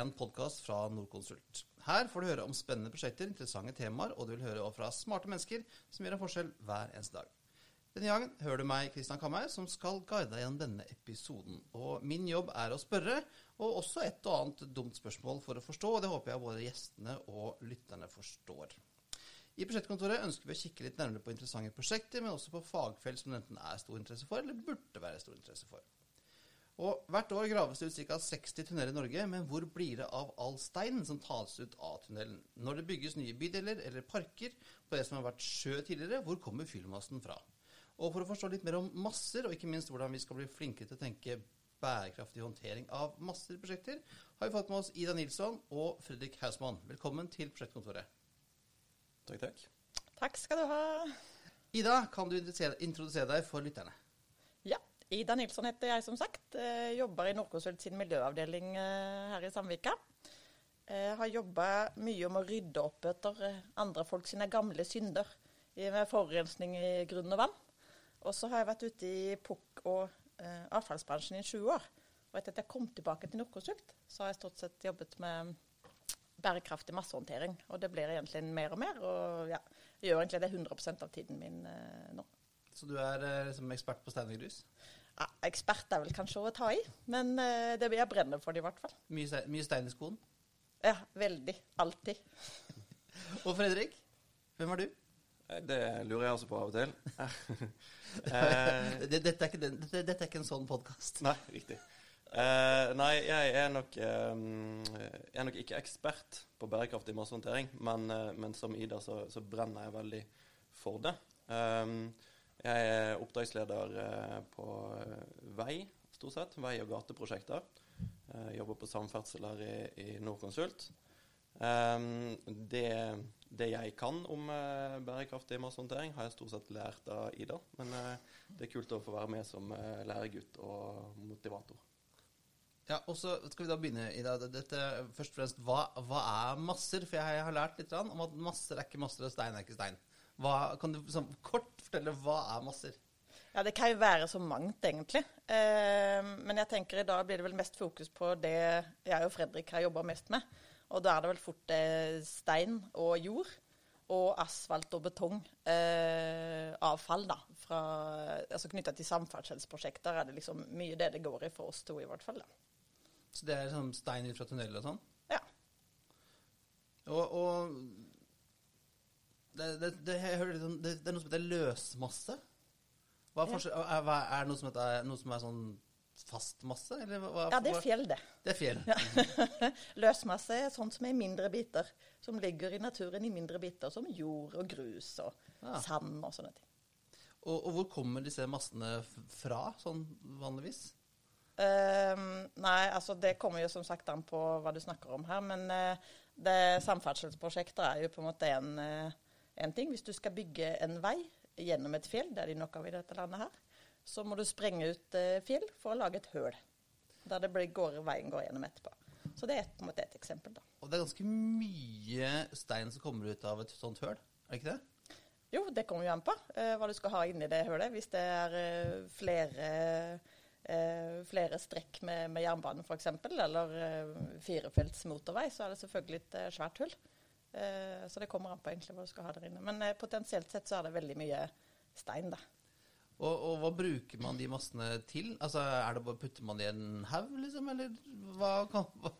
En podkast fra Nordkonsult. Her får du høre om spennende prosjekter, interessante temaer, og du vil høre fra smarte mennesker som gjør en forskjell hver eneste dag. Denne gangen hører du meg, Kristian Kammer, som skal guide deg gjennom denne episoden. Og min jobb er å spørre, og også et og annet dumt spørsmål for å forstå, og det håper jeg både gjestene og lytterne forstår. I Budsjettkontoret ønsker vi å kikke litt nærmere på interessante prosjekter, men også på fagfelt som det enten er stor interesse for, eller burde være stor interesse for. Og Hvert år graves det ut ca. 60 tunneler i Norge, men hvor blir det av all steinen som tas ut av tunnelen? Når det bygges nye bydeler eller parker på det som har vært sjø tidligere, hvor kommer fyllmassen fra? Og For å forstå litt mer om masser, og ikke minst hvordan vi skal bli flinkere til å tenke bærekraftig håndtering av masser i prosjekter, har vi fått med oss Ida Nilsson og Fredrik Hausmann. Velkommen til prosjektkontoret. Takk, takk. Takk skal du ha. Ida, kan du introdusere deg for lytterne? Ida Nilsson heter jeg, som sagt. Jobber i Nordkonsult sin miljøavdeling eh, her i Sandvika. Jeg har jobba mye om å rydde opp etter andre folk sine gamle synder med forurensning i grunn og vann. Og så har jeg vært ute i pukk- og eh, avfallsbransjen i sju år. Og etter at jeg kom tilbake til Nordkonsult, så har jeg stort sett jobbet med bærekraftig massehåndtering. Og det blir egentlig mer og mer. Og ja, jeg gjør egentlig det 100% av tiden min eh, nå. Så du er eh, liksom ekspert på stein og grus? Ja, ekspert er vel kanskje å ta i, men eh, det jeg brenner for det i hvert fall. Mye, mye stein i skoen? Ja, veldig. Alltid. og Fredrik, hvem er du? Det lurer jeg også på av og til. eh, dette, er ikke, dette, dette, er ikke, en sånn podkast. Nei, riktig. Uh, nei, jeg er, nok, um, jeg er nok ikke ekspert på bærekraftig massehåndtering, men, uh, men, som Ida så, så, brenner jeg veldig for det. Eh, jeg er oppdragsleder på vei, stort sett. Vei- og gateprosjekter. Jeg jobber på samferdsel her i, i Nordkonsult. Um, det, det, jeg kan om bærekraftig massehåndtering, har jeg stort sett lært av Ida. Men det er kult å få være med som læregutt og motivator. Ja, og så skal vi da begynne, Ida. Dette, først og fremst, hva, hva, er masser? For jeg har lært litt om at masser er ikke masser, og stein er ikke stein. Hva, kan du sånn, kort fortelle hva er masser? Ja, Det kan jo være så mangt, egentlig. Eh, men jeg tenker i dag blir det vel mest fokus på det jeg og Fredrik har jobba mest med. Og da er det vel fort eh, stein og jord. Og asfalt og betongavfall, eh, da. Fra, altså Knytta til samferdselsprosjekter er det liksom mye det det går i for oss to, i hvert fall. da. Så det er sånn stein ut fra tunneler og sånn? Ja. Og, og det, det, det, om, det, er noe som heter løsmasse. Hva er, ja. er, er, det noe som, heter, noe som er sånn fast masse? Hva, ja, det er fjell, det. Det er fjell. Ja. Løsmasse er sånt som er i mindre biter. Som ligger i naturen i mindre biter, som jord og grus og ja. sand og sånne ting. Og, og, hvor kommer disse massene fra, sånn vanligvis? Uh, nei, altså det kommer jo som sagt an på hva du snakker om her. Men uh, det samferdselsprosjekter er jo på en måte en, uh, en ting. Hvis du skal bygge en vei gjennom et fjell, det er de nok av i dette landet her, så må du sprenge ut eh, fjell for å lage et høl. Der det går, veien går gjennom etterpå. Så det er på en måte et eksempel. da. Og det er ganske mye stein som kommer ut av et sånt høl, er det ikke det? Jo, det kommer jo an på eh, hva du skal ha inni det hølet. Hvis det er eh, flere, eh, flere strekk med, med jernbane f.eks., eller firefelts motorvei, så er det selvfølgelig et svært hull. Eh, så det kommer an på egentlig hva du skal ha der inne. Men potensielt sett så er det veldig mye stein, da. Og, og, hva bruker man de massene til? Altså, er det bare Putter man i en haug, liksom? Eller hva kan hva?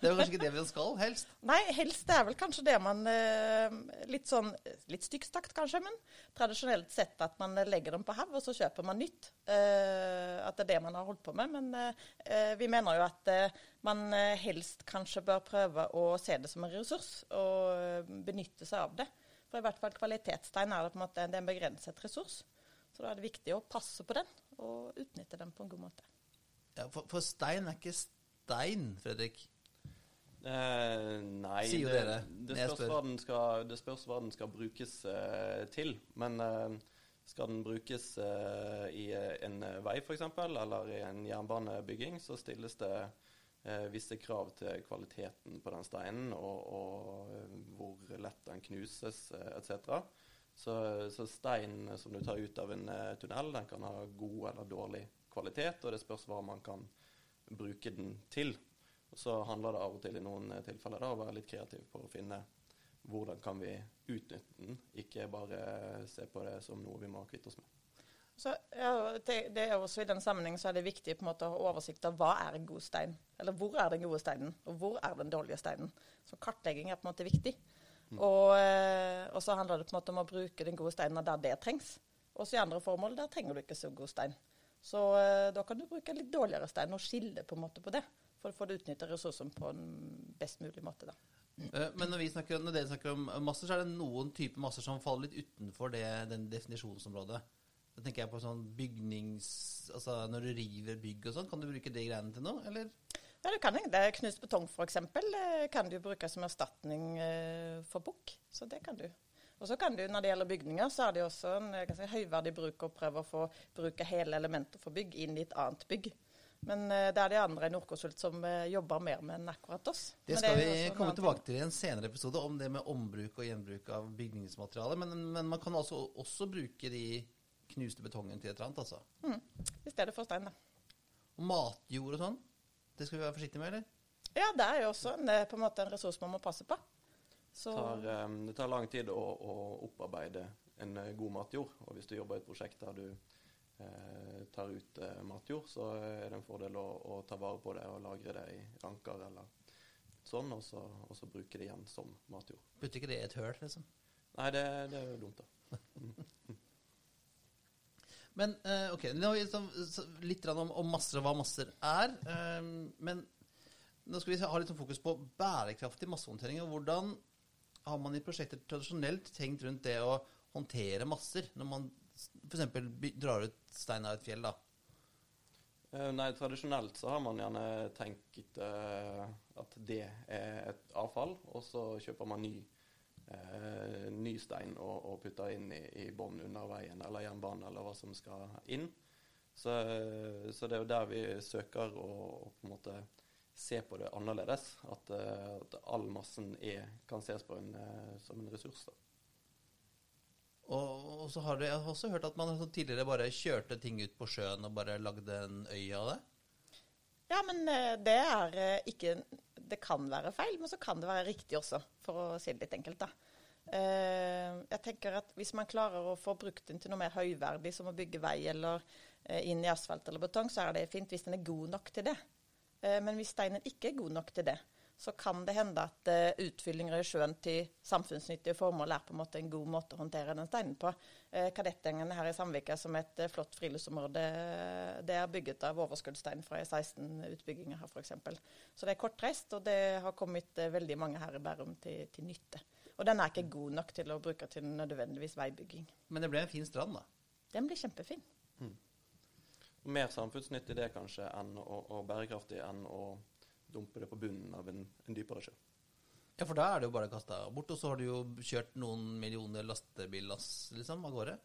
Det er jo kanskje ikke det vi skal, helst? Nei, helst det er vel kanskje det man eh, Litt sånn litt styggstakt, kanskje, men tradisjonelt sett at man legger dem på haug, og så kjøper man nytt. Eh, at det er det man har holdt på med. Men eh, vi mener jo at man helst kanskje bør prøve å se det som en ressurs, og benytte seg av det. For i hvert fall kvalitetstegn er det på en måte en begrenset ressurs. Så da er det viktig å passe på den og utnytte den på en god måte. Ja, for, for stein er ikke stein, Fredrik? Eh, nei, Sier det, dere. Det spørs, hva den skal, det spørs hva den skal brukes eh, til. Men eh, skal den brukes eh, i en vei f.eks., eller i en jernbanebygging, så stilles det eh, visse krav til kvaliteten på den steinen, og, og eh, hvor lett den knuses, etc. Så, så, stein som du tar ut av en tunnel, den kan ha god eller dårlig kvalitet, og det spørs hva man kan bruke den til. Så handler det av og til i noen eh, tilfeller da, å være litt kreativ på å finne hvordan kan vi utnytte den, ikke bare se på det som noe vi må kvitte oss med. Så ja, det, det er også I den sammenheng så er det viktig på en måte å ha oversikt av hva er en god stein. Eller hvor er den gode steinen, og hvor er den dårlige steinen. Så kartlegging er på en måte viktig. Mm. Og, eh, og så handler det på en måte om å bruke den gode steinen der det trengs. Også i andre formål der trenger du ikke så god stein. Så eh, da kan du bruke en litt dårligere stein og skille på en måte på det. For å få utnytta ressursene på en best mulig måte. da. Eh, Men når, vi snakker, når dere snakker om masser, så er det noen typer masser som faller litt utenfor det, den definisjonsområdet. Da tenker jeg på sånn bygnings... Altså når du river bygg og sånn, kan du bruke de greiene til noe, eller? Ja, du kan det. Knust betong f.eks. kan du bruke som erstatning eh, for bukk. Så det kan du. Og så kan du, Når det gjelder bygninger, så er det også en si, høyverdig bruk å prøve å få bruke hele elementer for bygg inn i et annet bygg. Men eh, det er de andre i Nordkonsult som eh, jobber mer med enn akkurat oss. Det skal det vi komme tilbake til i en senere episode, om det med ombruk og gjenbruk av bygningsmateriale. Men, men man kan altså også bruke de knuste betongen til et eller annet, altså. Mm. I stedet for stein, da. Og matjord og sånn, det skal vi være forsiktige med, eller? Ja, det er jo også en, eh, på en måte en ressurs man må passe på. Så tar, det tar lang tid å, å opparbeide en god matjord. Og hvis du jobber i et prosjekt der du tar ut eh, matjord, så er det en fordel å, å ta vare på det og lagre det i ranker eller sånn, og så, og så bruke det igjen som matjord. Putter ikke det i et høl, liksom? Nei, det, det er jo dumt, da. Men eh, ok, nå har vi liksom, så, litt om, om masser og hva masser er. eh, men nå skal vi ha litt sånn fokus på bærekraftig massehåndtering. og Hvordan har man i prosjekter tradisjonelt tenkt rundt det å håndtere masser, når man f.eks. drar ut stein av et fjell? da? Eh, Nei, tradisjonelt så har man gjerne tenkt uh, at det er et avfall, og så kjøper man ny, uh, ny stein og, og putter inn i, i bånn under veien eller jernbanen eller hva som skal inn. Så, så det er jo der vi søker å, å på en måte se på det annerledes. At, at all massen er, kan ses på en, som en ressurs. da. Og, og så har Jeg også hørt at man tidligere bare kjørte ting ut på sjøen og bare lagde en øy av det. Ja, men eh, det er eh, ikke Det kan være feil, men så kan det være riktig også, for å si det litt enkelt, da. Eh, Jeg tenker at Hvis man klarer å få brukt den til noe mer høyverdig, som å bygge vei eller inn i asfalt eller betong, så er det fint hvis den er god nok til det. Men hvis steinen ikke er god nok til det, så kan det hende at uh, utfyllinger i sjøen til samfunnsnyttige formål er på en måte en god måte å håndtere den steinen på. Uh, Kadettengen her i Samvika, som et uh, flott friluftsområde, det er bygget av overskuddstein fra 16 utbygginger her f.eks. Så det er kortreist, og det har kommet veldig mange her i Bærum til, til nytte. Og den er ikke god nok til å bruke til nødvendigvis veibygging. Men det ble en fin strand, da. Den blir kjempefin. Mer samfunnsnyttig det kanskje enn, og, og bærekraftig enn å dumpe det på bunnen av en, en dypere sjø. Ja, for da er det jo bare kasta bort, og så har du jo kjørt noen millioner lastebillass liksom, av gårde.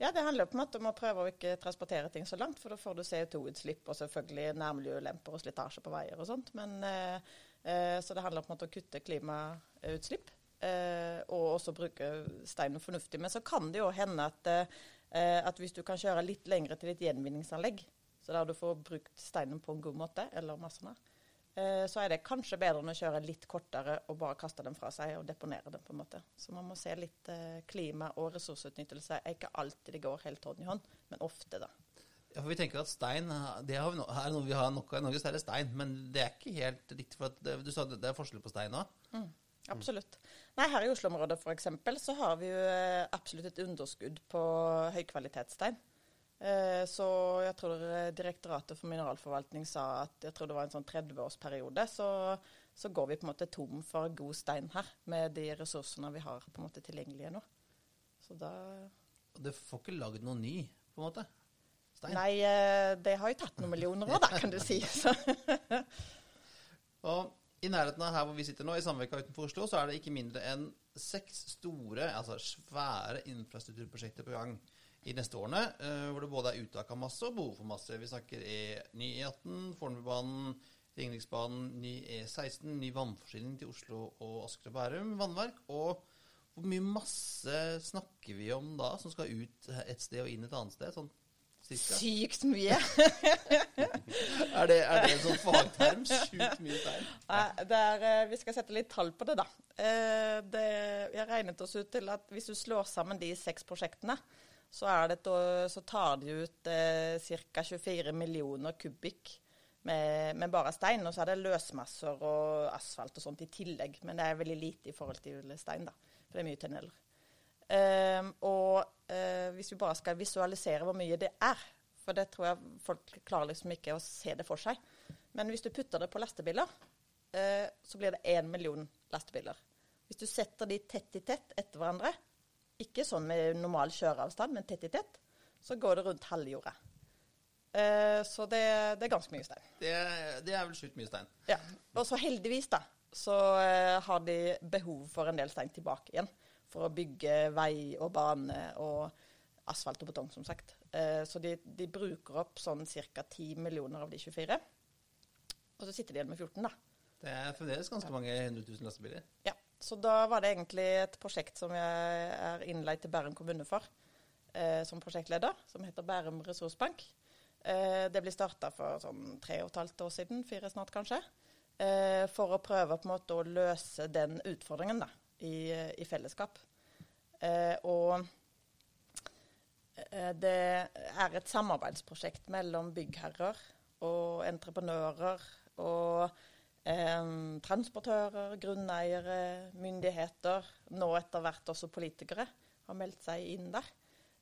Ja, det handler på en måte om å prøve å ikke transportere ting så langt, for da får du CO2-utslipp og selvfølgelig nærmiljøulemper og slitasje på veier og sånt. Men, eh, eh, så det handler på en måte om å kutte klimautslipp, eh, og også bruke steinen fornuftig. Men så kan det jo hende at, eh, at hvis du kan kjøre litt lengre til et gjenvinningsanlegg, så der du får brukt steinen på en god måte, eller massene, så er det kanskje bedre enn å kjøre litt kortere og bare kaste dem fra seg og deponere dem, på en måte. Så man må se litt eh, klima og ressursutnyttelse. Er ikke alltid det går helt hånd i hånd, men ofte, da. Ja, for vi tenker at stein det har vi no, er noe vi har nok av i Norge, så er det stein. Men det er ikke helt riktig. for det, Du sa det, det er forskjell på stein òg. Absolutt. Nei, Her i Oslo-området eksempel, så har vi jo eh, absolutt et underskudd på høykvalitetsstein. Eh, Så jeg tror Direktoratet for mineralforvaltning sa at jeg tror det var en sånn 30-årsperiode, så, så går vi på en måte tom for god stein her, med de ressursene vi har på en måte tilgjengelige nå. Så da Du får ikke lagd noe ny, på en måte. Stein. Nei, eh, det har jo tatt noen millioner år, da, kan du si. Og i nærheten av her hvor vi sitter nå, i Samvika utenfor Oslo, så er det ikke mindre enn seks store, altså svære infrastrukturprosjekter på gang i neste årene, eh, hvor det både er uttak av masse og behov for masse. Vi snakker e, ny E18, Fornebubanen, Ringeriksbanen, ny E16, ny vannforsyning til Oslo og Asker og Bærum vannverk. Og hvor mye masse snakker vi om da, som skal ut et sted og inn et annet sted? Sånn Cirka. Sykt mye. Er det, er det en sånn fagterm? Sykt mye stein? Nei, er, eh, vi skal sette litt tall på det, da. Eh, Det, vi har regnet oss ut til at hvis du slår sammen de seks prosjektene, så, et- så tar de ut eh, ca. 24 millioner kubikk med, med bare stein. Og så er det løsmasser og asfalt og sånt i tillegg, men det er veldig lite i forhold til stein, da. For det er mye tunneler. Eh, og eh, hvis vi bare skal visualisere hvor mye det er, for det tror jeg folk klarer liksom ikke å se det for seg. Men hvis du putter det på lastebiler, eh, så blir det én million lastebiler. Hvis du setter de tett i tett etter hverandre, ikke sånn med normal kjøreavstand, men tett i tett, så går det rundt halve jorda. Eh, så det, det er ganske mye stein. Det, det er vel sjukt mye stein. Ja. Og så heldigvis, da, så eh, har de behov for en del stein tilbake igjen. For å bygge vei og bane og asfalt og betong, som sagt. Eh, så de, de bruker opp sånn ca. 10 millioner av de 24. Og så sitter de igjen med 14, da. Det er fremdeles ganske mange 100 000 lastebiler. Ja, så da var det egentlig et prosjekt som jeg er innleid til Bærum kommune for, eh, som prosjektleder, som heter Bærum ressursbank. Eh, det ble starta for sånn tre og et halvt år siden, fire snart kanskje, eh, for å prøve på en måte å løse den utfordringen da, i, i fellesskap. Eh, og eh, det er et samarbeidsprosjekt mellom byggherrer og entreprenører og transportører, grunneiere, myndigheter, nå etter hvert også politikere, har meldt seg inn der.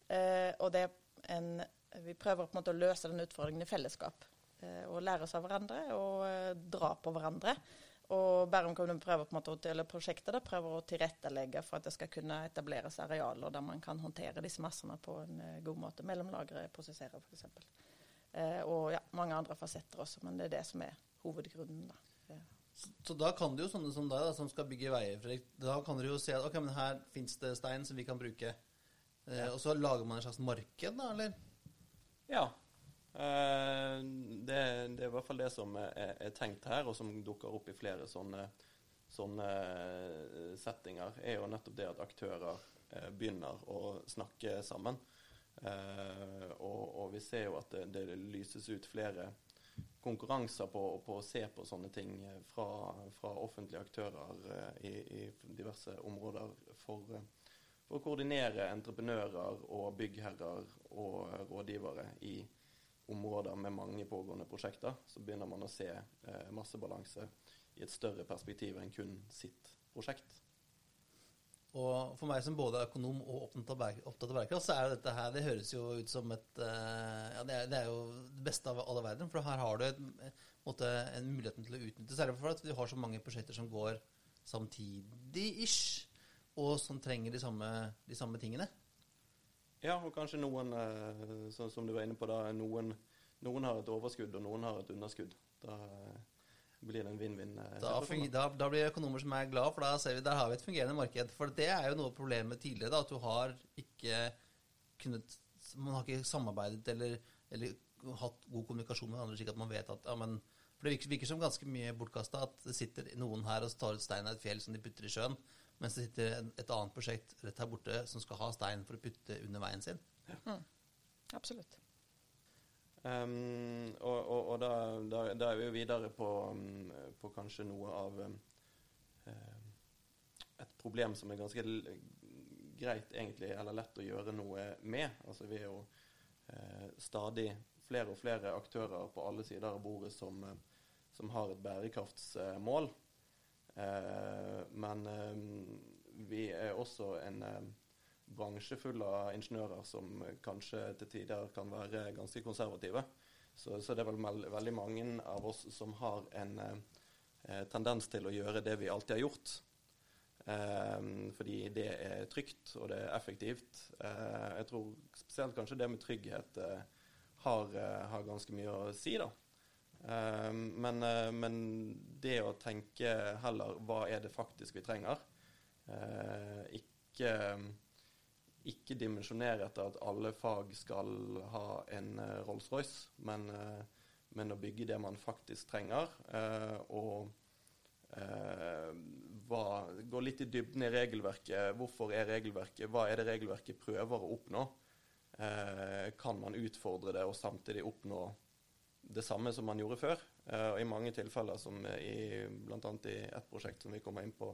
Eh, og det er en, vi prøver på en måte å løse den utfordringen i fellesskap. Eh, og lære oss av hverandre og eh, dra på hverandre. Og Bærum kommune prøver på en måte, eller prosjektet da, prøver å tilrettelegge for at det skal kunne etableres arealer der man kan håndtere disse massene på en god måte. Mellomlagre, prosessere f.eks. Eh, og ja, mange andre fasetter også, men det er det som er hovedgrunnen. da. Så da kan det jo sånne som deg, da, som skal bygge veier, Fredrik, da kan dere jo se at ok, men her fins det stein som vi kan bruke. Eh, og så lager man et slags marked, da, eller? Ja. Eh, det, det er i hvert fall det som er, er tenkt her, og som dukker opp i flere sånne, sånne eh, settinger, er jo nettopp det at aktører eh, begynner å snakke sammen. Eh, og, og vi ser jo at det, det lyses ut flere konkurranser på, på å se på sånne ting eh, fra, fra offentlige aktører eh, i, i diverse områder for, eh, for å koordinere entreprenører og byggherrer og rådgivere i områder med mange pågående prosjekter. Så begynner man å se massebalanse i et større perspektiv enn kun sitt prosjekt. Og for meg som både er økonom og opptatt av, bærekraft, så er jo dette her Det høres jo ut som et eh, Ja, det er, det er jo det beste av alle verden. For her har du et, måte, en muligheten til å utnytte Særlig for at du har så mange prosjekter som går samtidig-ish, og som trenger de samme, de samme tingene. Ja, og kanskje noen, sånn som du var inne på da, noen, noen har et overskudd, og noen har et underskudd. Da eh, blir det en vinn-vinn. eh, Da, da, da blir økonomer som er glad, for da ser vi, der har vi et fungerende marked. For det er jo noe av problemet tidligere, da, at du har ikke kunnet Man har ikke samarbeidet eller, eller hatt god kommunikasjon med andre, slik at man vet at ja, men, For det virker, virker som ganske mye bortkasta at det sitter noen her og tar ut stein av et fjell som de putter i sjøen, mens det sitter en- et annet prosjekt rett her borte som skal ha stein for å putte under veien sin. absolutt. Um, og og, og da, da, da er vi jo videre på, um, på kanskje noe av um, et problem som er ganske greit egentlig, eller lett å gjøre noe med. Altså Vi er jo uh, stadig flere og flere aktører på alle sider av bordet som, eh, som har et bærekraftsmål. Uh, men eh, vi er også en bransje full av ingeniører som kanskje til tider kan være ganske konservative. Så, så det er vel veldig mange av oss som har en eh, eh, tendens til å gjøre det vi alltid har gjort. Eh, fordi det er trygt, og det er effektivt. Eh, jeg tror spesielt kanskje det med trygghet eh, har, eh, har ganske mye å si, da. Men, men det å tenke heller hva er det faktisk vi trenger, ikke, ikke dimensjonere etter at alle fag skal ha en eh, Rolls-Royce, men, eh, men å bygge det man faktisk trenger. eh, og gå litt i dybden i regelverket. Hvorfor er regelverket Hva er det regelverket prøver å oppnå? kan man utfordre det og samtidig oppnå det samme som man gjorde før. Og I mange tilfeller, som i, bl.a. i ett prosjekt som vi kommer inn på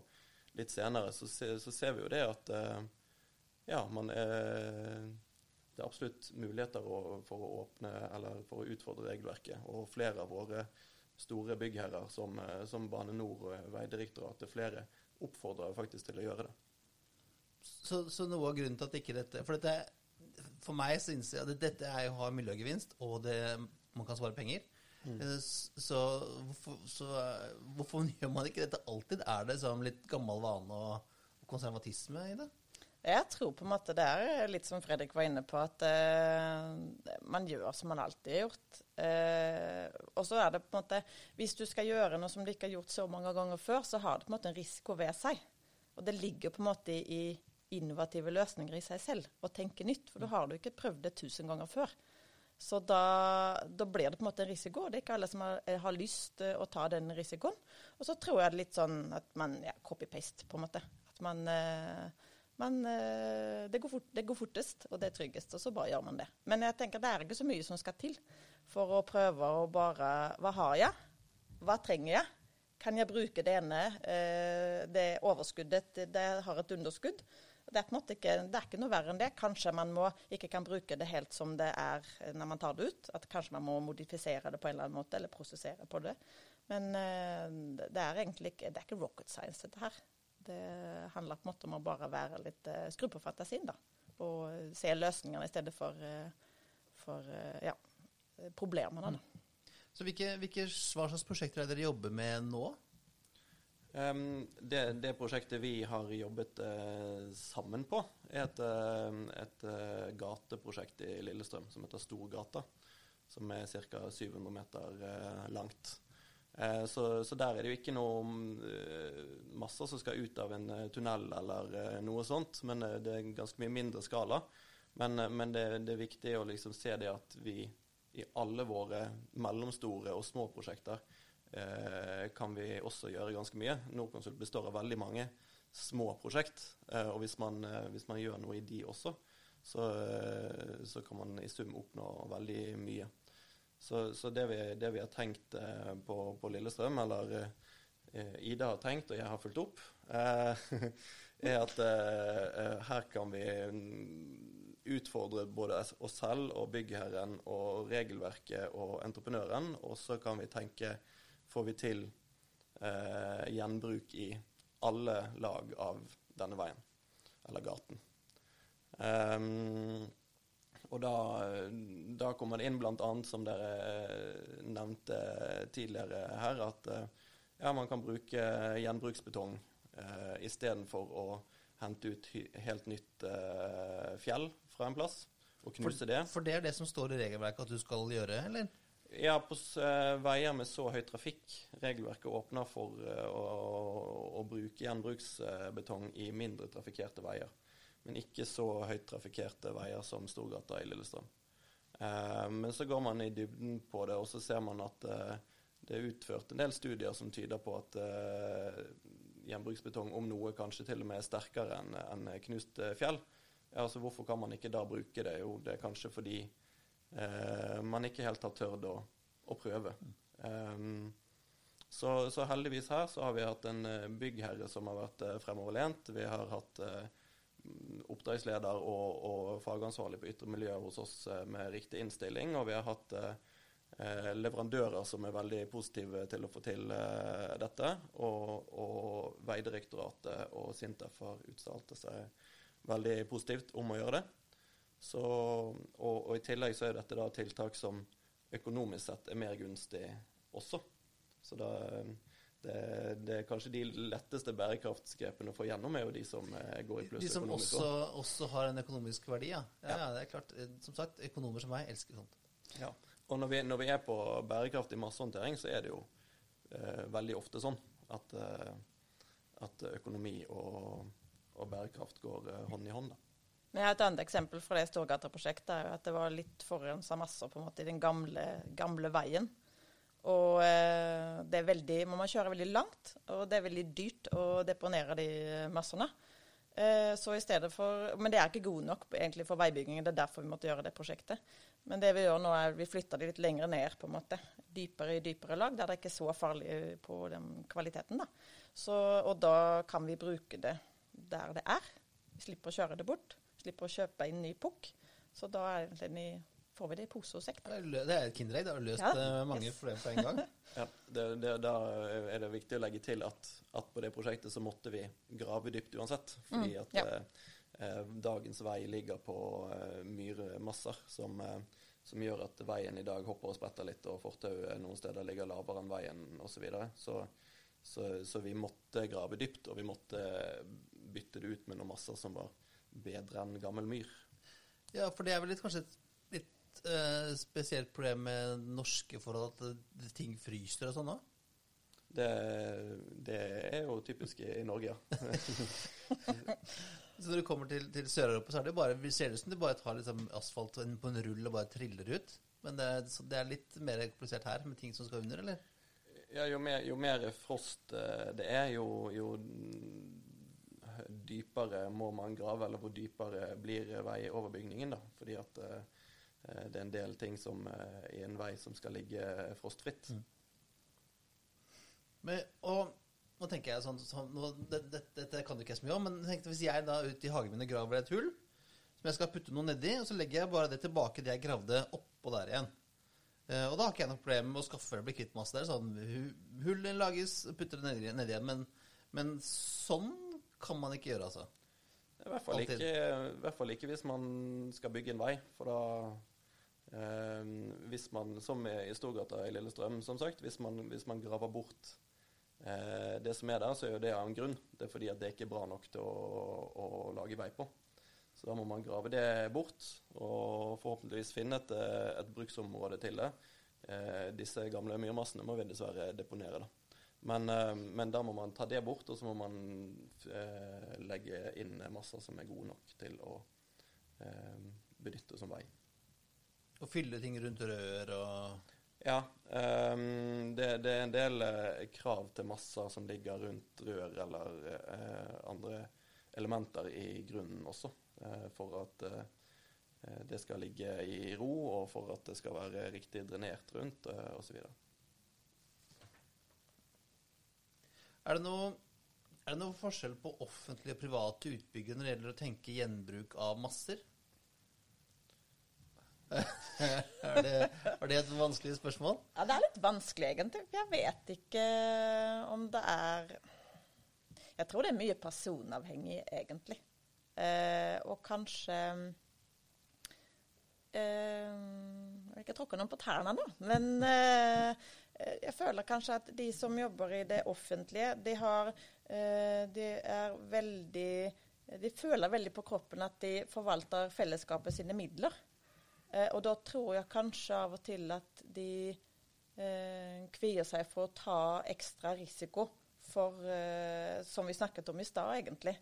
litt senere, så, se, så ser vi jo det at ja, man er, det er absolutt muligheter å, for å åpne eller for å utfordre regelverket. Og flere av våre store byggherrer, som, som Bane NOR og Vegdirektoratet, flere oppfordrer faktisk til å gjøre det. Så, så, noe av grunnen til at ikke dette For, dette, for meg synes jeg at dette er å ha miljøgevinst, og det, man kan svare penger. Mm. Eh, så, hvorfor, så, hvorfor, gjør man ikke dette alltid? Er det sånn litt gammel vane og konservatisme i det? Jeg tror på en måte det er litt som Fredrik var inne på, at eh, man gjør som man alltid har gjort. Eh, og så er det på en måte Hvis du skal gjøre noe som du ikke har gjort så mange ganger før, så har det på en måte en risiko ved seg. Og det ligger på en måte i innovative løsninger i seg selv å tenke nytt. For da har du ikke prøvd det tusen ganger før. Så da, da, blir det på en måte en risiko. Det er ikke alle som har, har lyst til å ta den risikoen. Og så tror jeg det er litt sånn at man ja, copy-paste, på en måte. At man eh, men uh, det, går fort, det, går fortest, og det er tryggest, og så bare gjør man det. Men jeg tenker det er ikke så mye som skal til for å prøve å bare Hva har jeg? Hva trenger jeg? Kan jeg bruke det ene, uh, det overskuddet, det har et underskudd? Det er, ikke, det er ikke noe verre enn det. Kanskje man må, ikke kan bruke det helt som det er når man tar det ut. At kanskje man må modifisere det på en eller annen måte, eller prosessere på det. Men det er egentlig ikke, det er ikke rocket science, dette her. Det handler på en måte om å bare være litt uh, skru på fantasien, da. Og se løsningene i stedet for, uh, for uh, ja, problemene. Da. Så hvilke, hvilke, hva slags prosjekter er det dere jobber med nå? Um, det, det, prosjektet vi har jobbet uh, sammen på, er et, uh, et uh, gateprosjekt i Lillestrøm som heter Storgata. Som er ca. 700 meter langt. Eh, så, så, der er det jo ikke noe uh, masser som skal ut av en uh, tunnel eller noe sånt, men det er ganske mye mindre skala. Men, men det, det, er viktig å liksom se det at vi i alle våre mellomstore og små prosjekter kan vi også gjøre ganske mye. Norconsult består av veldig mange små prosjekt, og hvis man, hvis man, gjør noe i de også, så, så kan man i sum oppnå veldig mye. Så, så det, vi, det, vi, har tenkt eh, på, på, Lillestrøm, eller eh, Ida har tenkt, og jeg har fulgt opp, eh, er at her kan vi utfordre både oss selv og byggherren og regelverket og entreprenøren, og så kan vi tenke får vi til eh, gjenbruk i alle lag av denne veien, eller gaten. Um, og da, da, kommer det inn bl.a., som dere eh, nevnte tidligere her, at eh, ja, man kan bruke gjenbruksbetong eh, istedenfor å hente ut helt nytt eh, fjell fra en plass og knuse for, det. For det er det som står i regelverket at du skal gjøre, eller? Ja, på uh, veier med så høy trafikk. Regelverket åpner for uh, å, å, bruke gjenbruksbetong i mindre trafikkerte veier men ikke så høyt trafikkerte veier som Storgata i Lillestrøm. Eh, men så går man i dybden på det, og så ser man at eh, det er utført en del studier som tyder på at eh, gjenbruksbetong om noe kanskje til og med er sterkere enn en knust fjell. Altså Hvorfor kan man ikke da bruke det? Jo, det er kanskje fordi man ikke helt har tørt å, å prøve. Så, så, heldigvis her så har vi hatt en byggherre som har vært fremoverlent. Vi har hatt oppdragsleder og, og, fagansvarlig på ytre miljø hos oss eh, med riktig innstilling. Og vi har hatt eh, leverandører som er veldig positive til å få til eh, dette. Og, og Vegdirektoratet og Sintef har uttalt seg veldig positivt om å gjøre det. Så, og, og, i tillegg så er dette da tiltak som økonomisk sett er mer gunstig også. Så da det, det, er kanskje de letteste bærekraftsgrepene å få gjennom, er jo de som eh, går i pluss økonomisk. De som også, også, har en økonomisk verdi, ja. Ja, ja. Det er klart. Eh, som sagt, økonomer som meg elsker sånt. Ja. Og når vi, når vi er på bærekraftig massehåndtering, så er det jo eh, veldig ofte sånn at, eh, at økonomi og, og, bærekraft går eh, hånd i hånd. da. Men Et annet eksempel fra det Storgata-prosjektet er jo at det var litt forurensa masser på en måte i den gamle, gamle veien. Og eh, det er veldig, må man kjøre veldig langt, og det er veldig dyrt å deponere de massene. Eh, så i stedet for, Men det er ikke god nok egentlig for veibyggingen. Det er derfor vi måtte gjøre det prosjektet. Men det vi gjør nå er vi flytter det litt lenger ned, på en måte. Dypere i dypere lag, der det ikke er så farlig på den kvaliteten. da. Så, og da kan vi bruke det der det er. Vi slipper å kjøre det bort. Slipper å kjøpe inn ny pukk. Så da er det egentlig, får vi det i pose og sekk. Det er er et kinderegg. Det har løst Ja, eh, mange yes. problemer på en gang. Ja, det, det, da er det viktig å legge til at, at på det prosjektet så måtte vi grave dypt uansett. Fordi Mm, at ja. eh, eh, dagens vei ligger på eh, myrmasser som, eh, som gjør at veien i dag hopper og spretter litt, og fortauet noen steder ligger lavere enn veien osv. Så, videre. så så Så vi måtte grave dypt, og vi måtte bytte det ut med noen masser som var bedre enn gammel myr. Ja, for det er vel litt, kanskje et eh, spesielt problem med norske forhold at ting fryser og sånn òg? Det, det er jo typisk i, Norge, ja. Så når du kommer til, til Sør-Europa, så er det bare, ser det ut som du bare tar liksom asfalt på en rull og bare triller ut. Men det, så det er litt mer komplisert her, med ting som skal under, eller? Ja, jo mer, jo mer frost eh, det er, jo, jo dypere må man grave, eller hvor dypere blir veioverbygningen, da. Fordi at eh, det er en del ting som er en vei som skal ligge frostfritt. Mm. Men, og nå tenker jeg sånn, sånn nå, det, det, Dette kan du ikke jeg så mye om, men tenkte hvis jeg da ute i hagen min graver et hull som jeg skal putte noe nedi, og så legger jeg bare det tilbake det jeg gravde oppå der igjen. Eh, og da har ikke jeg noe problem med å skaffe eller bli kvitt masse der. Sånn, Hull lages, putter det nedi, nedi igjen. Men, men sånn kan man ikke gjøre, altså. I hvert fall ikke, i hvert fall ikke hvis man skal bygge en vei, for da eh, Hvis man, som i Storgata i Lillestrøm, som sagt, hvis man, hvis man graver bort eh, det som er der, så er jo det av en grunn. Det er fordi at det ikke er bra nok til å, å lage vei på. Så da må man grave det bort, og forhåpentligvis finne et, eh, et bruksområde til det. Eh, disse gamle myrmassene må vi dessverre deponere, da. Men, men da må man ta det bort, og så må man legge inn masser som er gode nok til å benytte som vei. Å fylle ting rundt rør og Ja, Um, det, det er en del eh, krav til masser som ligger rundt rør eller eh, andre elementer i grunnen også, eh, for at eh, eh, det skal ligge i ro, og for at det skal være riktig drenert rundt, uh, osv. Er det noe er det noe forskjell på offentlige og private utbyggere når det gjelder å tenke gjenbruk av masser? Er, det, er det et vanskelig spørsmål? Ja, det er litt vanskelig, egentlig. Jeg vet ikke om det er Jeg tror det er mye personavhengig, egentlig. Eh, og kanskje eh, Jeg tråkket noen på tærne nå, men eh, jeg føler kanskje at de som jobber i det offentlige, de har eh, De er veldig De føler veldig på kroppen at de forvalter fellesskapet sine midler. Eh, og da tror jeg kanskje av og til at de eh, kvier seg for å ta ekstra risiko for, eh, som vi snakket om i stad, egentlig.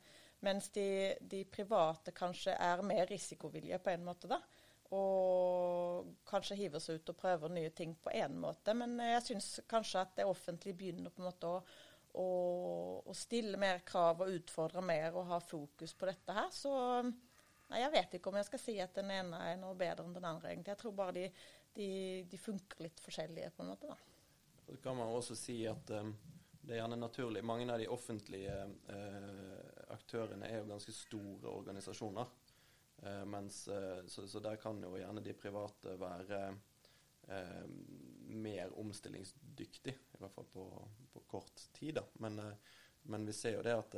Mens de, de private kanskje er mer risikovillige på en måte, da. Og kanskje hiver seg ut og prøver nye ting på en måte. Men jeg syns kanskje at det offentlige begynner på en måte å, å, å stille mer krav og utfordre mer og ha fokus på dette her. Så Nei, Jeg vet ikke om jeg skal si at den ene er noe bedre enn den andre. egentlig. Jeg tror bare de, de, de funker litt forskjellige, på en måte. da. Så kan man også si at um, det er gjerne naturlig. Mange av de offentlige uh, aktørene er jo ganske store organisasjoner. Uh, mens, uh, så, så der kan jo gjerne de private være mer omstillingsdyktig, i hvert fall på, på kort tid. da. Men, men vi ser jo det at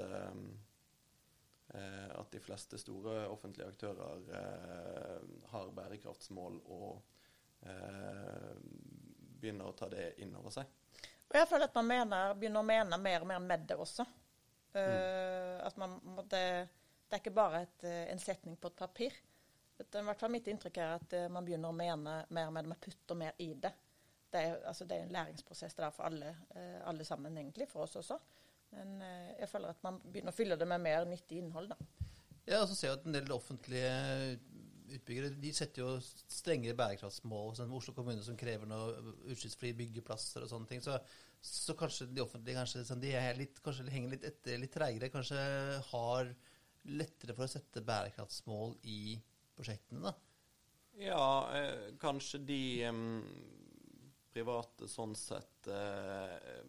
at de fleste store offentlige aktører eh, har bærekraftsmål og eh, begynner å ta det inn over seg. Og jeg føler at man mener, begynner å mene mer og mer med det også. Mm. at man måtte, Det er ikke bare et, eh, en setning på et papir. I hvert fall Mitt inntrykk er at eh, man begynner å mene mer med det, man putter mer i det. Det er, altså, det er en læringsprosess det er for alle, eh, alle sammen, egentlig, for oss også. Men eh, jeg føler at man begynner å fylle det med mer nyttig innhold. da. Ja, og så ser jeg at en del offentlige utbyggere de setter jo strengere bærekraftsmål. Sånn Oslo kommune som krever noe utslippsfrie byggeplasser og sånne ting. Så, så kanskje de offentlige kanskje, sånn, de er litt, kanskje henger litt etter, litt treigere. Kanskje har lettere for å sette bærekraftsmål i prosjektene, da? Ja, eh, kanskje de em, private sånn sett eh,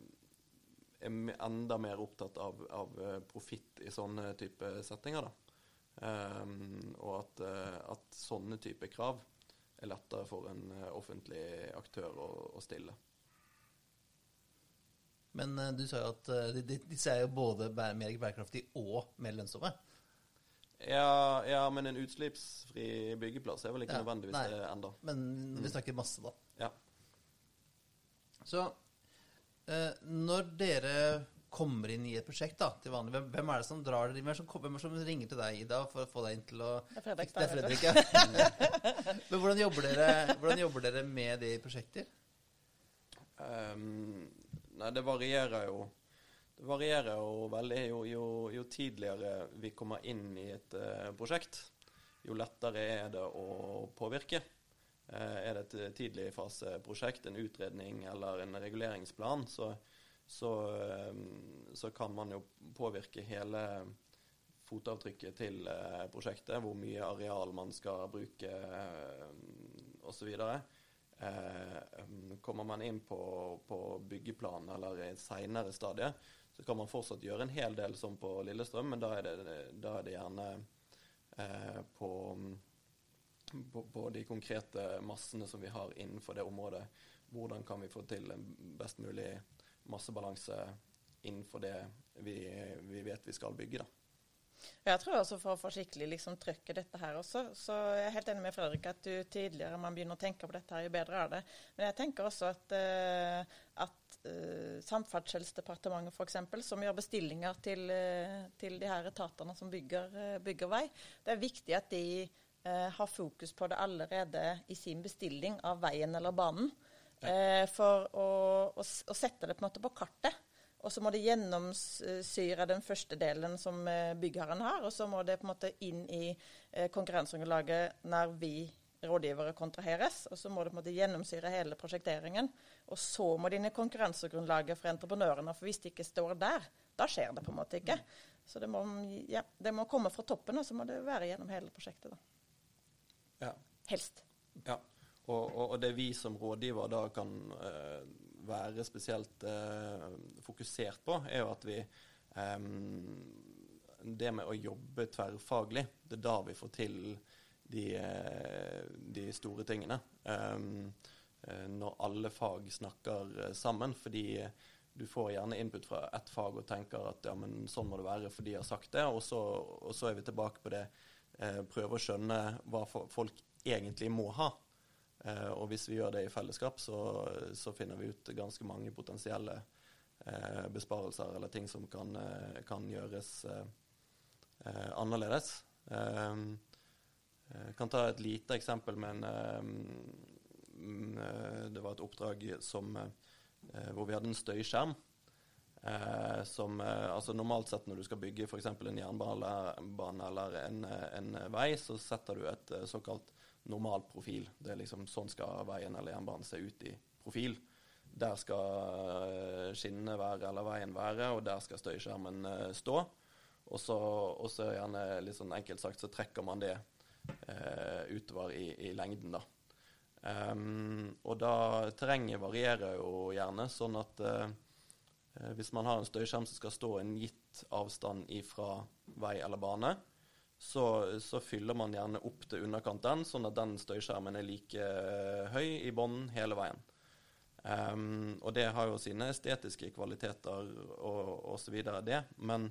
er enda mer opptatt av, av eh, profitt i sånne type settinger. Em, og at, eh, at sånne type krav er lettere for en eh, offentlig aktør å, å stille. Men du sa jo at disse er jo både mer bærekraftige og mer lønnsomme. Ja, ja, men en utslippsfri byggeplass er vel ikke Ja, nødvendigvis nei. det enda. Men vi snakker masse, da. Ja. Så når dere kommer inn i et prosjekt da, til vanlig, hvem, hvem er det som drar dere inn? Hvem er det som, kom- hvem er det som ringer til deg, Ida, for å få deg inn til å Det er Fredrik, Det er da, Fredrik, ja. Men hvordan jobber, dere, hvordan jobber dere med det i prosjekter? Um, nei, det varierer jo. Det varierer jo veldig. Jo, jo, jo tidligere vi kommer inn i et uh, prosjekt, jo lettere er det å påvirke. Eh, er det et tidlig faseprosjekt, en utredning eller en reguleringsplan, så, så, ehm, så kan man jo påvirke hele fotavtrykket til eh, prosjektet, hvor mye areal man skal bruke eh, osv. Eh, kommer man inn på, på byggeplan eller i et seinere stadie, så kan man fortsatt gjøre en hel del som på Lillestrøm, men da er det, da er det gjerne eh, på, på, de konkrete massene som vi har innenfor det området. Hvordan kan vi få til en best mulig massebalanse innenfor det vi, vi vet vi skal bygge, da. Jeg tror også for å få skikkelig liksom, trøkk i dette her også, så jeg er helt enig med Fredrik at jo tidligere man begynner å tenke på dette, her, jo bedre er det. Men jeg tenker også at, uh, at uh, Samferdselsdepartementet f.eks., som gjør bestillinger til, uh, til de her etatene som bygger, uh, bygger vei, det er viktig at de eh, har fokus på det allerede i sin bestilling av veien eller banen. Eh, for å, å, å sette det på en måte på kartet. Og så må det gjennomsyre den første delen som eh, byggherren har, og så må det på en måte inn i eh, konkurranseunderlaget når vi rådgivere kontraheres. Og så må det på en måte gjennomsyre hele prosjekteringen. Og så må det inn i konkurransegrunnlaget for entreprenørene. For hvis det ikke står der, da skjer det på en måte ikke. Så det må, ja, det må komme fra toppen, og så må det være gjennom hele prosjektet. da. Ja. Helst. Ja, og, og, og det vi som rådgiver da kan uh, være spesielt uh, fokusert på, er jo at vi um, Det med å jobbe tverrfaglig, det er da vi får til de, de store tingene. Um, når alle fag snakker sammen, fordi du får gjerne input fra ett fag og tenker at ja, men sånn må det være, for de har sagt det, og så, og så er vi tilbake på det. Eh, prøve å skjønne hva folk egentlig må ha. Eh, og hvis vi gjør det i fellesskap, så, så finner vi ut ganske mange potensielle eh, besparelser eller ting som kan, eh, kan gjøres eh, eh, annerledes. Jeg kan ta et lite eksempel med en Det var et oppdrag som, hvor vi hadde en støyskjerm. Eh, som, eh, altså Normalt sett når du skal bygge f.eks. en jernbane eller en, eh, en vei, så setter du et såkalt normalprofil. Det er liksom Sånn skal veien eller jernbanen se ut i profil. Der skal skinnene være, eller veien være, og der skal støyskjermen stå. Og så og så gjerne litt sånn enkelt sagt så trekker man det eh, utover i, i lengden, da. Um, og da Terrenget varierer jo gjerne, sånn at eh, hvis man har en støyskjerm som skal stå en gitt avstand ifra vei eller bane, så, så fyller man gjerne opp til underkant den, sånn at den støyskjermen er like eh, høy i bånn hele veien. Um, og det har jo sine estetiske kvaliteter og, osv., det. Men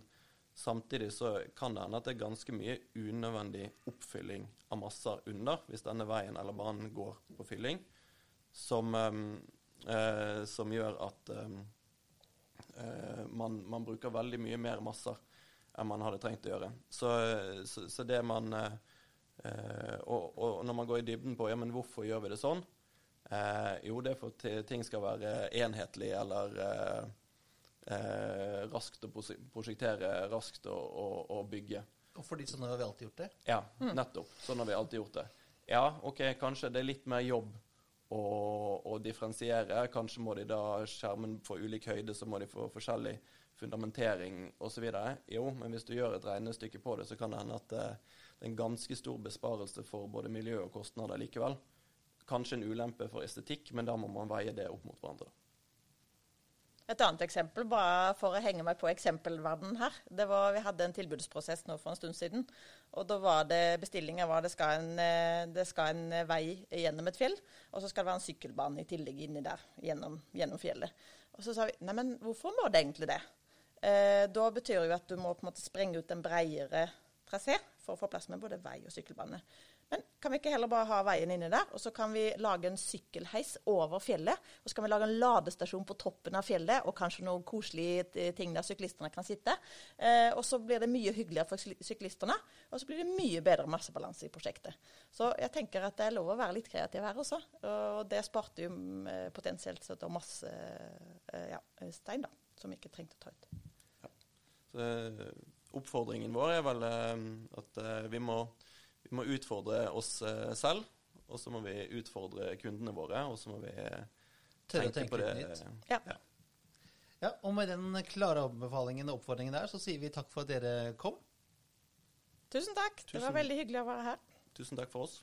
samtidig så kan det hende at det er ganske mye unødvendig oppfylling av masser under, hvis denne veien eller banen går på fylling, som, um, uh, som gjør at eh, man, man bruker veldig mye mer masser enn man hadde trengt å gjøre. Så, så, så det man eh, eh, og, og når man går i dybden på ja, men hvorfor gjør vi det sånn, eh, jo, det er for at ting skal være enhetlig eller eh, eh, raskt å prosjektere, raskt å, å, å bygge. Og fordi sånn har vi alltid gjort det. Ja, nettopp. Sånn har vi alltid gjort det. Ja, OK, kanskje det er litt mer jobb å, å differensiere. Kanskje må de da skjermen få ulik høyde, så må de få forskjellig fundamentering osv. Jo, men hvis du gjør et regnestykke på det, så kan det hende at eh, det er en ganske stor besparelse for både miljø og kostnader likevel. Kanskje en ulempe for estetikk, men da må man veie det opp mot hverandre. Et annet eksempel, bare for å henge meg på eksempelverdenen her. Det var, vi hadde en tilbudsprosess nå for en stund siden. og da var det Bestillinga var det skal, en, eh, det skal en vei gjennom et fjell, og så skal det være en sykkelbane i tillegg inni der gjennom, gjennom fjellet. Og så sa vi nei, men hvorfor må det egentlig det? Eh, da betyr jo at du må på en måte sprenge ut en bredere trasé for å få plass med både vei og sykkelbane. Men kan vi ikke heller bare ha veien inni der, og så kan vi lage en sykkelheis over fjellet? Og så kan vi lage en ladestasjon på toppen av fjellet, og kanskje noen koselige ting der syklistene kan sitte. Eh, og så blir det mye hyggeligere for syklistene, og så blir det mye bedre massebalanse i prosjektet. Så jeg tenker at det er lov å være litt kreativ her også. Og det sparte jo eh, potensielt sett masse eh, ja, stein, da, som vi ikke trengte å ta ut. Ja. Så, eh, oppfordringen vår er vel at vi må vi må utfordre oss eh, selv, og så må vi utfordre kundene våre, og så må vi tenke, tenke på det. Ja. ja. ja. Og med den klare anbefalingen og oppfordringen der, så sier vi takk for at dere kom. Tusen takk. Tusen, det var veldig hyggelig å være her. Tusen takk for oss.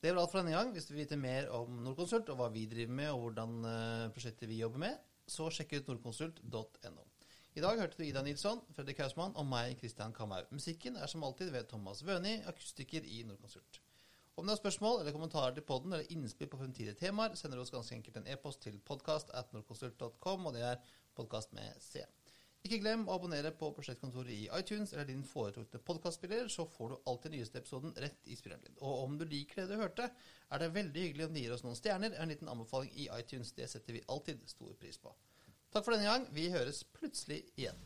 Det var alt for denne gang. Hvis du vil vite mer om Nordkonsult og hva vi driver med, og hvordan uh, prosjektet vi jobber med, så sjekk ut nordkonsult.no. I dag hørte du Ida Nilsson, Fredrik Kausmann og meg, Kristian Kamhaug. Musikken er som alltid ved Thomas Wøni, akustiker i Nordkonsult. Om du har spørsmål eller kommentarer til podden eller innspill på fremtidige temaer, sender du oss ganske enkelt en e-post til podkast.nordkonsult.com, og det er podkast med C. Ikke glem å abonnere på Prosjektkontoret i iTunes eller din foretrukne podkastspiller, så får du alltid nyeste episoden rett i spilleren din. Og om du liker det du hørte, er det veldig hyggelig om du gir oss noen stjerner og en liten anbefaling i iTunes. Det setter vi alltid stor pris på. Takk for denne gang. Vi høres plutselig igjen.